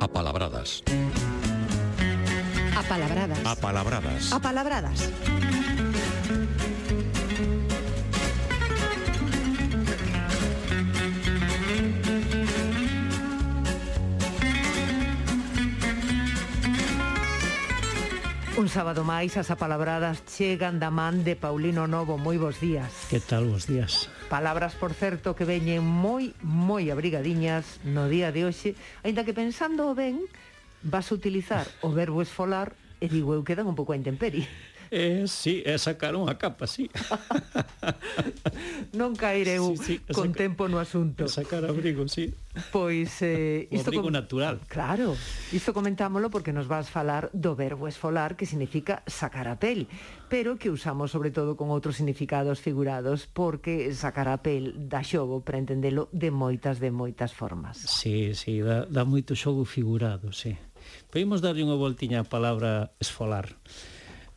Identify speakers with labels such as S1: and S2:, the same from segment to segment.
S1: Apalabradas.
S2: Apalabradas.
S1: Apalabradas.
S2: Apalabradas. Un sábado máis as apalabradas chegan da man de Paulino Novo. Moi bos días.
S3: Que tal, bos días.
S2: Palabras, por certo, que veñen moi, moi abrigadiñas no día de hoxe, aínda que pensando ben, vas utilizar o verbo esfolar e digo eu quedan un pouco a intemperie.
S3: Eh, sí, é sacar a capa, sí.
S2: non caer eu
S3: sí, sí,
S2: con
S3: saca,
S2: tempo no asunto.
S3: Sacar abrigo, sí.
S2: Pois eh, isto
S3: o abrigo com... natural.
S2: Claro, isto comentámolo porque nos vas falar do verbo esfolar que significa sacar a pel, pero que usamos sobre todo con outros significados figurados porque sacar a pel dá xogo para entendelo de moitas de moitas formas.
S3: Sí, sí, dá, dá moito xogo figurado, sí. Podemos darlle unha voltiña a palabra esfolar. Esfolar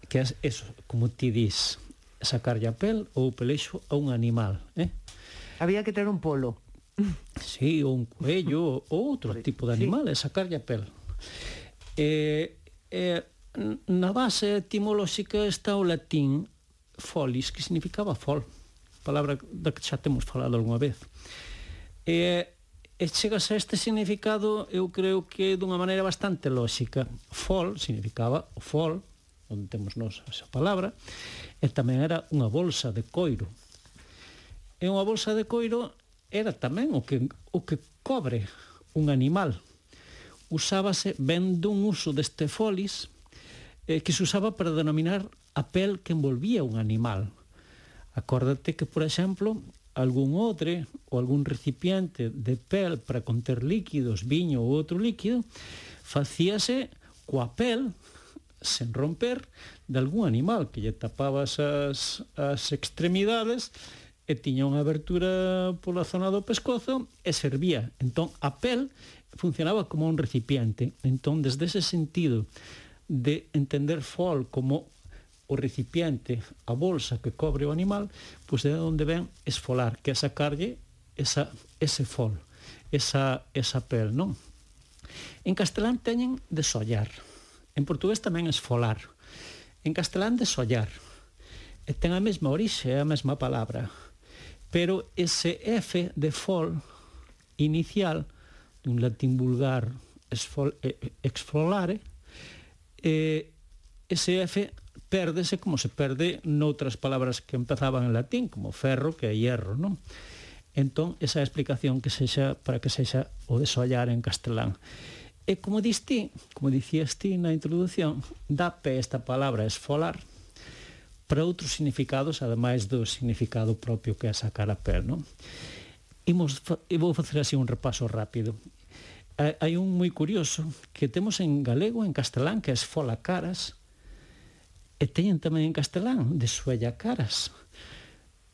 S3: que é eso, como ti dis, sacarlle a pel ou pelexo a un animal, eh?
S2: Había que ter un polo.
S3: Sí, ou un cuello, ou outro tipo de animal, sí. sacarlle a pel. Eh, eh, na base etimolóxica está o latín folis, que significaba fol, palabra da que xa temos falado algunha vez. E, e chegas a este significado, eu creo que dunha maneira bastante lóxica. Fol significaba o fol, onde temos nós esa palabra, e tamén era unha bolsa de coiro. E unha bolsa de coiro era tamén o que, o que cobre un animal. Usábase ben dun uso deste folis eh, que se usaba para denominar a pel que envolvía un animal. Acórdate que, por exemplo, algún odre ou algún recipiente de pel para conter líquidos, viño ou outro líquido, facíase coa pel sen romper de algún animal que lle tapabas as, as extremidades e tiña unha abertura pola zona do pescozo e servía. Entón, a pel funcionaba como un recipiente. Entón, desde ese sentido de entender fol como o recipiente, a bolsa que cobre o animal, pois de onde ven esfolar, que é sacarlle esa, ese fol, esa, esa pel, non? En castelán teñen desollar. En portugués tamén esfolar. En castelán desollar. E ten a mesma orixe, a mesma palabra. Pero ese F de fol inicial, dun latín vulgar esfol, exfolare, eh, ese F pérdese como se perde noutras palabras que empezaban en latín, como ferro, que é hierro, non? Entón, esa explicación que sexa para que sexa o desollar en castelán. E como dis ti, como dicías ti na introdución, dá pé esta palabra esfolar para outros significados, ademais do significado propio que é sacar a pé, non? Imos, e vou facer así un repaso rápido. Hai un moi curioso que temos en galego, en castelán, que é esfola caras, e teñen tamén en castelán, de suella caras.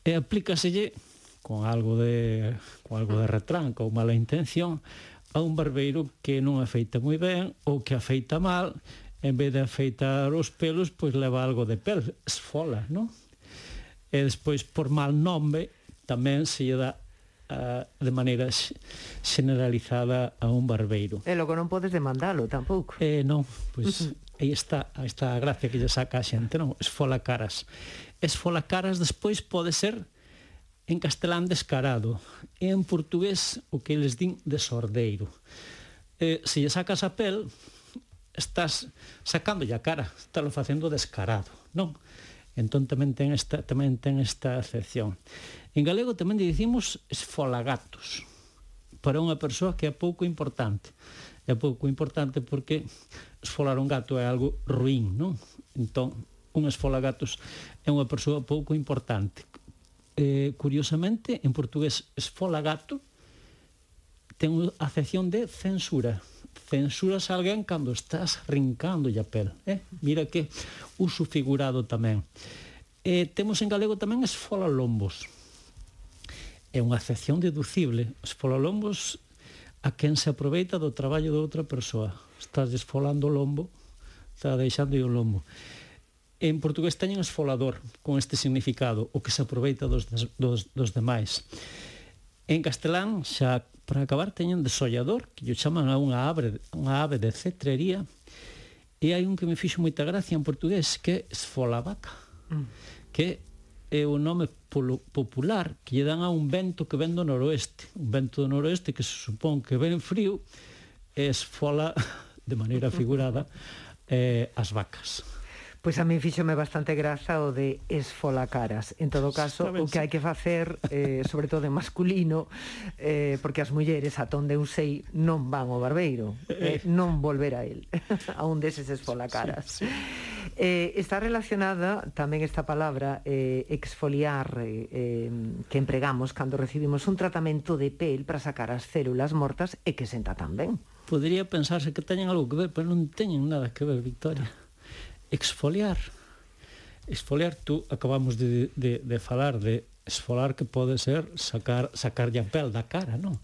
S3: E aplícaselle con algo de con algo de retranca ou mala intención a un barbeiro que non afeita moi ben ou que afeita mal, en vez de afeitar os pelos, pois leva algo de pel, esfola, non? E despois, por mal nome, tamén se lle dá a, de maneira generalizada a un barbeiro.
S2: E logo non podes demandalo tampouco.
S3: Eh, non, pois aí está, aí está a gracia que lle saca a xente, non? Esfola caras. Esfola caras despois pode ser en castelán descarado, e en portugués o que eles din desordeiro. Eh, se lle sacas a pel, estás sacándolle a cara, estás facendo descarado, non? Entón tamén ten esta tamén ten esta acepción. En galego tamén dicimos esfolagatos para unha persoa que é pouco importante. É pouco importante porque esfolar un gato é algo ruín, non? Entón, un esfolagatos é unha persoa pouco importante, eh, curiosamente, en portugués esfolagato ten a acepción de censura. Censuras a alguén cando estás rincando a pel. Eh? Mira que uso figurado tamén. Eh, temos en galego tamén esfolalombos. É unha acepción deducible. Esfolalombos a quen se aproveita do traballo de outra persoa. Estás desfolando o lombo, está deixando o lombo. En portugués teñen esfolador con este significado, o que se aproveita dos, dos, dos demais. En castelán, xa para acabar, teñen desollador, que yo chaman a unha ave, unha ave de cetrería, e hai un que me fixo moita gracia en portugués, que é esfolavaca, mm. que é o nome polo, popular que lle dan a un vento que ven do noroeste, un vento do noroeste que se supón que ven frío, e esfola de maneira figurada eh, as vacas.
S2: Pois a min fíxome bastante graza o de esfolacaras. En todo caso, o que hai que facer, eh, sobre todo de masculino, eh, porque as mulleres a ton de un sei non van ao barbeiro, eh, eh. non volver a él, a un deses esfolacaras. Sí, sí. Eh, está relacionada tamén esta palabra eh, exfoliar eh, que empregamos cando recibimos un tratamento de pel para sacar as células mortas e que senta tan ben.
S3: Podería pensarse que teñen algo que ver, pero non teñen nada que ver, Victoria exfoliar. Exfoliar, tú acabamos de, de, de falar de exfoliar que pode ser sacar sacarlle a pel da cara, non?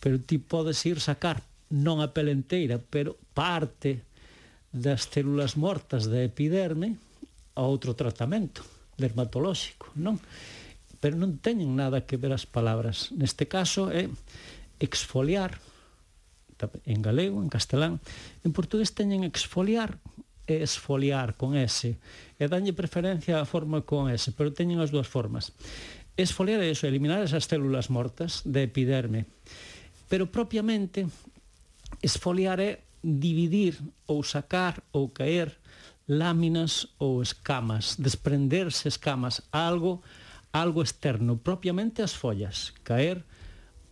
S3: Pero ti podes ir sacar non a pel enteira, pero parte das células mortas da epiderme a outro tratamento dermatolóxico, non? Pero non teñen nada que ver as palabras. Neste caso é exfoliar, en galego, en castelán, en portugués teñen exfoliar, é esfoliar con S e danlle preferencia a forma con S, pero teñen as dúas formas. Esfoliar é iso, eliminar esas células mortas de epiderme. Pero propiamente esfoliar é dividir ou sacar ou caer láminas ou escamas, desprenderse escamas a algo algo externo, propiamente as follas, caer,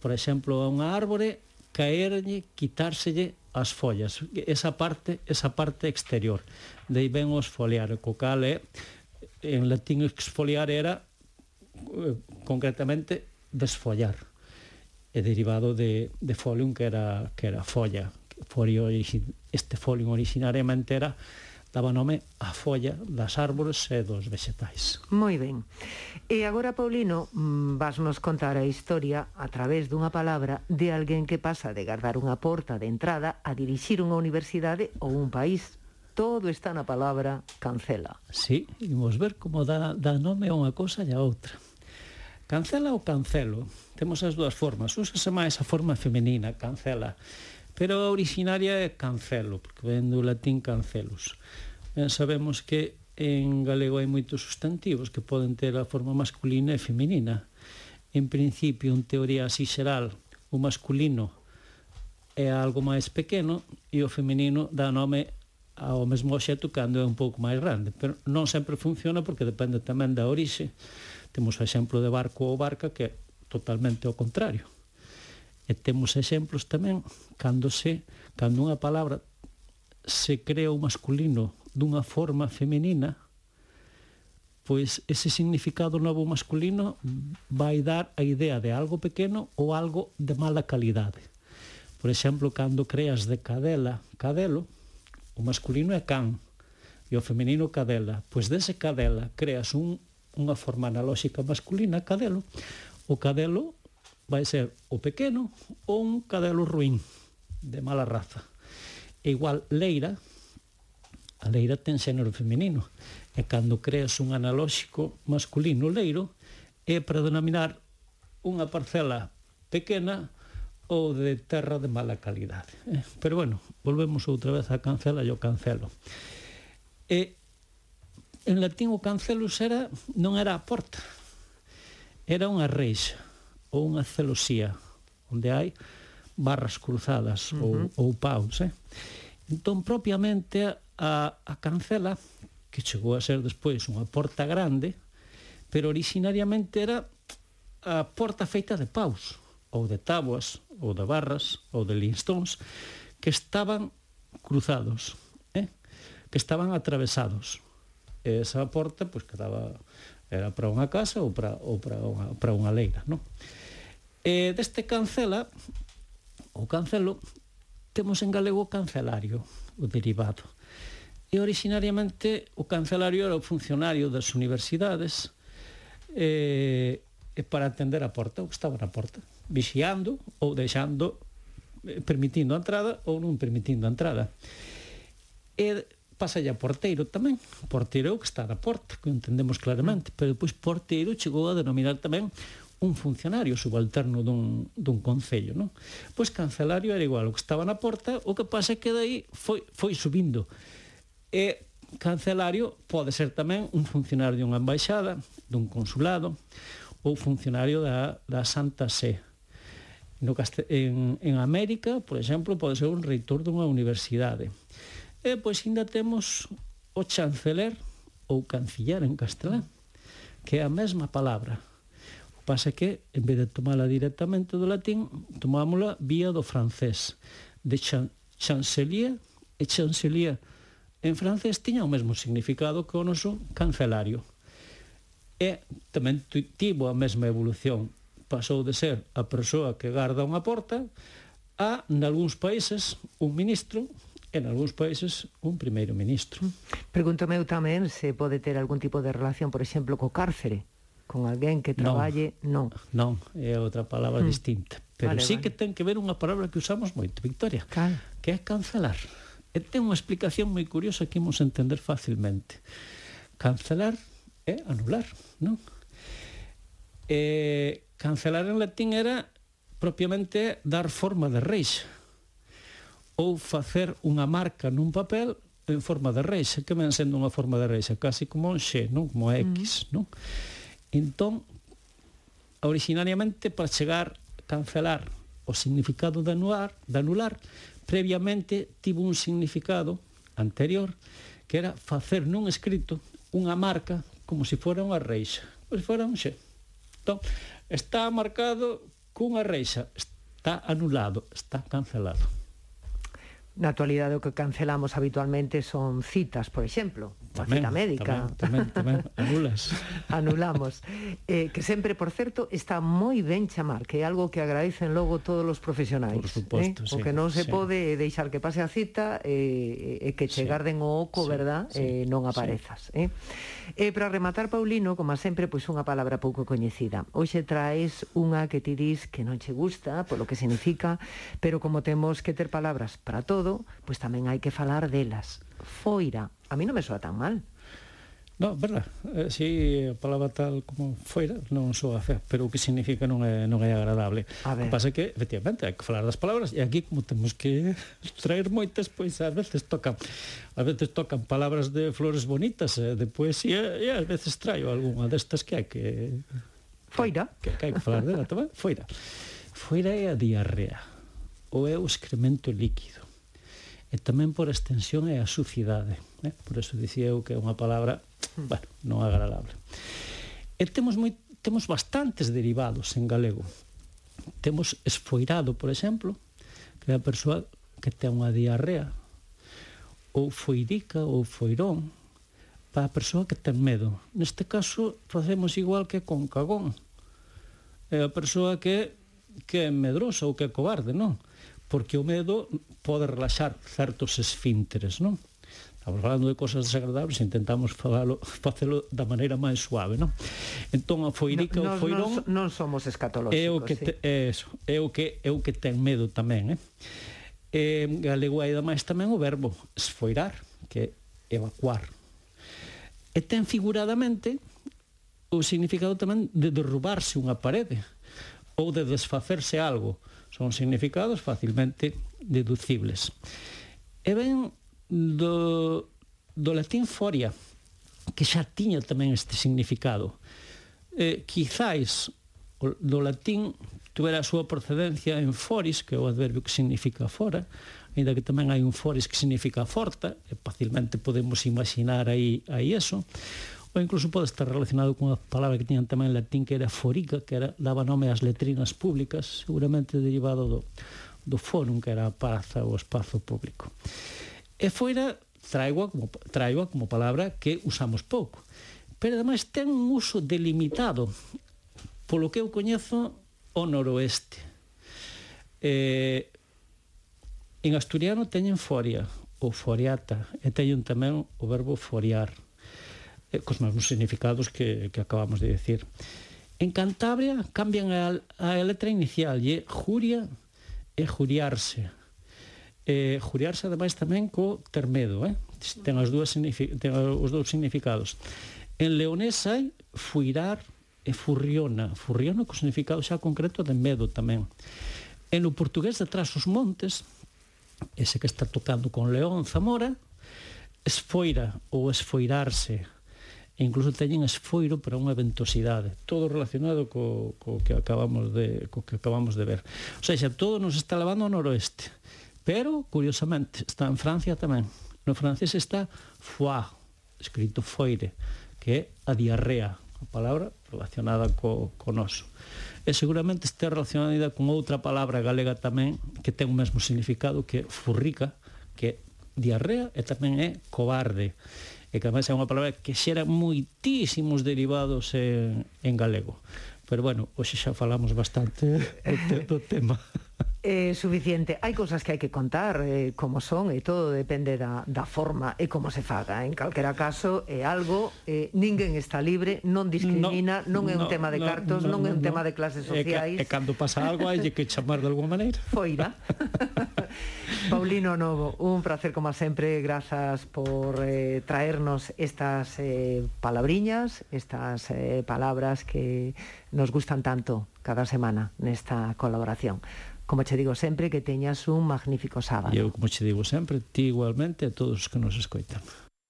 S3: por exemplo, a unha árbore caerlle, quitárselle as follas, esa parte, esa parte exterior. Dei ven o exfoliar, co cal é, en latín exfoliar era eh, concretamente desfollar. É derivado de, de folium que era, que era folla. Folio, este folium originariamente era daba nome á folla das árbores e dos vegetais.
S2: Moi ben. E agora, Paulino, mm, vas nos contar a historia a través dunha palabra de alguén que pasa de guardar unha porta de entrada a dirixir unha universidade ou un país todo está na palabra cancela.
S3: Sí, imos ver como dá, dá nome a unha cosa e a outra. Cancela ou cancelo, temos as dúas formas. Úsase máis a forma femenina, cancela, pero a originaria é cancelo, porque ven do latín cancelus. Ben sabemos que en galego hai moitos sustantivos que poden ter a forma masculina e feminina. En principio, en teoría así xeral, o masculino é algo máis pequeno e o feminino dá nome ao mesmo obxeto cando é un pouco máis grande. Pero non sempre funciona porque depende tamén da orixe. Temos o exemplo de barco ou barca que é totalmente ao contrario. E temos exemplos tamén cando se cando unha palabra se crea o masculino dunha forma femenina, pois ese significado novo masculino vai dar a idea de algo pequeno ou algo de mala calidade. Por exemplo, cando creas de cadela, cadelo, o masculino é can e o femenino cadela. Pois dese cadela creas un, unha forma analóxica masculina, cadelo. O cadelo vai ser o pequeno ou un cadelo ruín, de mala raza. E igual leira, A leira ten xénero feminino. E cando creas un analóxico masculino leiro, é para denominar unha parcela pequena ou de terra de mala calidade. Eh? Pero bueno, volvemos outra vez a cancela e o cancelo. E en latín o cancelus era, non era a porta, era unha reixa ou unha celosía, onde hai barras cruzadas uh -huh. ou, ou paus. Eh? Entón, propiamente, a, a cancela, que chegou a ser despois unha porta grande, pero originariamente era a porta feita de paus, ou de tabuas, ou de barras, ou de linstones, que estaban cruzados, eh? que estaban atravesados. E esa porta pois, que daba, era para unha casa ou para, ou para, unha, para unha leira. Non? E deste cancela, o cancelo, temos en galego o cancelario, o derivado. E originariamente o cancelario era o funcionario das universidades e, e para atender a porta, o que estaba na porta, vixiando ou deixando eh, permitindo a entrada ou non permitindo a entrada. E pasa a porteiro tamén. Porteiro que está na porta, que entendemos claramente, pero depois porteiro chegou a denominar tamén un funcionario subalterno dun, dun concello, non? Pois cancelario era igual, o que estaba na porta, o que pasa é que dai foi, foi subindo. E cancelario pode ser tamén un funcionario dunha embaixada, dun consulado, ou funcionario da, da Santa Sé. No caste, en, en América, por exemplo, pode ser un reitor dunha universidade. E pois ainda temos o chanceler ou cancillar en castelán, que é a mesma palabra, Pasa que, en vez de tomala directamente do latín, tomámola vía do francés. De chan chancelier e chancelier en francés tiña o mesmo significado que o noso cancelario. E tamén tivo a mesma evolución. Pasou de ser a persoa que garda unha porta a, nalgúns países, un ministro en algúns países un primeiro ministro.
S2: Pregúntome eu tamén se pode ter algún tipo de relación, por exemplo, co cárcere con alguén que traballe, non.
S3: Non, non é outra palabra mm. distinta. Pero vale, sí vale. que ten que ver unha palabra que usamos moito, Victoria,
S2: Cal.
S3: que é cancelar. E ten unha explicación moi curiosa que imos entender facilmente. Cancelar é anular, non? Eh, cancelar en latín era propiamente dar forma de reixa ou facer unha marca nun papel en forma de reixa, que ven sendo unha forma de reixa, casi como un xe, non? Como X, mm. non? Entón, originariamente, para chegar cancelar o significado de anular, de anular previamente tivo un significado anterior que era facer nun escrito unha marca como se fora unha reixa, como se fora un xe. Entón, está marcado cunha reixa, está anulado, está cancelado.
S2: Na actualidade o que cancelamos habitualmente son citas, por exemplo, tamén, a cita médica.
S3: Tamén, tamén, tamén anulas.
S2: Anulamos. Eh, que sempre, por certo, está moi ben chamar, que é algo que agradecen logo todos os profesionais.
S3: Por suposto,
S2: eh? sí, O que non se sí. pode deixar que pase a cita e eh, eh, que che sí, garden o oco, sí, verdad, sí, eh, non aparezas. Sí. Eh? E eh, para rematar, Paulino, como sempre, pois unha palabra pouco coñecida. Hoxe traes unha que ti dis que non che gusta, polo que significa, pero como temos que ter palabras para todo, todo, pois tamén hai que falar delas. Foira, a mí non me soa tan mal.
S3: No, verdad, eh, si a palabra tal como foira non soa fea, pero o que significa non é, non é agradable.
S2: A ver.
S3: O que pasa é que, efectivamente, hai que falar das palabras e aquí como temos que traer moitas, pois ás veces tocan ás veces tocan palabras de flores bonitas, eh, de poesía, e ás veces traio algunha destas que hai que...
S2: Foira.
S3: Que, que hai que falar dela tamén, foira. Foira é a diarrea, ou é o excremento líquido e tamén por extensión é a sucidade. Eh? Por eso dicía eu que é unha palabra, hmm. bueno, non agradable. E temos, moi, temos bastantes derivados en galego. Temos esfoirado, por exemplo, que é a persoa que ten unha diarrea, ou foirica, ou foirón, para a persoa que ten medo. Neste caso, facemos igual que con cagón. É a persoa que, que é medrosa ou que é cobarde, non? porque o medo pode relaxar certos esfínteres, non? Estamos falando de cosas desagradables, intentamos falalo, facelo da maneira máis suave, non? Entón a foirica no, o foirón
S2: non, non somos escatolóxicos,
S3: é o que te, é eso, é o que é o que ten medo tamén, eh? E galego hai máis tamén o verbo esfoirar, que é evacuar. E ten figuradamente o significado tamén de derrubarse unha parede ou de desfacerse algo. Son significados facilmente deducibles. E ben do, do latín foria, que xa tiña tamén este significado. Eh, quizáis do latín tuvera a súa procedencia en foris, que é o adverbio que significa fora, ainda que tamén hai un foris que significa forta, e facilmente podemos imaginar aí, aí eso, ou incluso pode estar relacionado cunha palabra que tiñan tamén en latín que era forica, que era, daba nome ás letrinas públicas, seguramente derivado do, do forum, que era a praza ou espazo público. E foira traigua como, traigua como palabra que usamos pouco, pero ademais ten un uso delimitado, polo que eu coñezo o noroeste. Eh, en asturiano teñen foria ou foriata, e teñen tamén o verbo foriar eh, cos mesmos significados que, que acabamos de decir. En Cantabria cambian a, a letra inicial e juria e juriarse. Eh, juriarse ademais tamén co termedo, eh? Ten, as dúas ten os dous significados. En leonés hai fuirar e furriona. Furriona co significado xa concreto de medo tamén. En o portugués detrás os montes, ese que está tocando con León Zamora, esfoira ou esfoirarse e incluso teñen esfoiro para unha ventosidade, todo relacionado co, co que acabamos de co que acabamos de ver. O sea, todo nos está levando ao noroeste, pero curiosamente está en Francia tamén. No francés está foie, escrito foire, que é a diarrea, a palabra relacionada co, co noso. E seguramente está relacionada con outra palabra galega tamén que ten o mesmo significado que furrica, que diarrea e tamén é cobarde e que además é unha palabra que xera moitísimos derivados en, en galego pero bueno, hoxe xa falamos bastante do, te, do tema
S2: eh, suficiente. Hai cousas que hai que contar eh, como son e todo depende da, da forma e como se faga. Eh. En calquera caso é eh, algo, eh, ninguén está libre, non discrimina, no, non é un no, tema de no, cartos, no, non é un no, tema de clases sociais.
S3: E, e cando pasa algo hai que chamar de alguma maneira.
S2: Foira. Paulino Novo, un placer como sempre, grazas por eh, traernos estas eh, palabriñas, estas eh, palabras que nos gustan tanto cada semana nesta colaboración como che digo sempre, que teñas un magnífico sábado.
S3: E eu, como che digo sempre, ti igualmente a todos os que nos escoitan.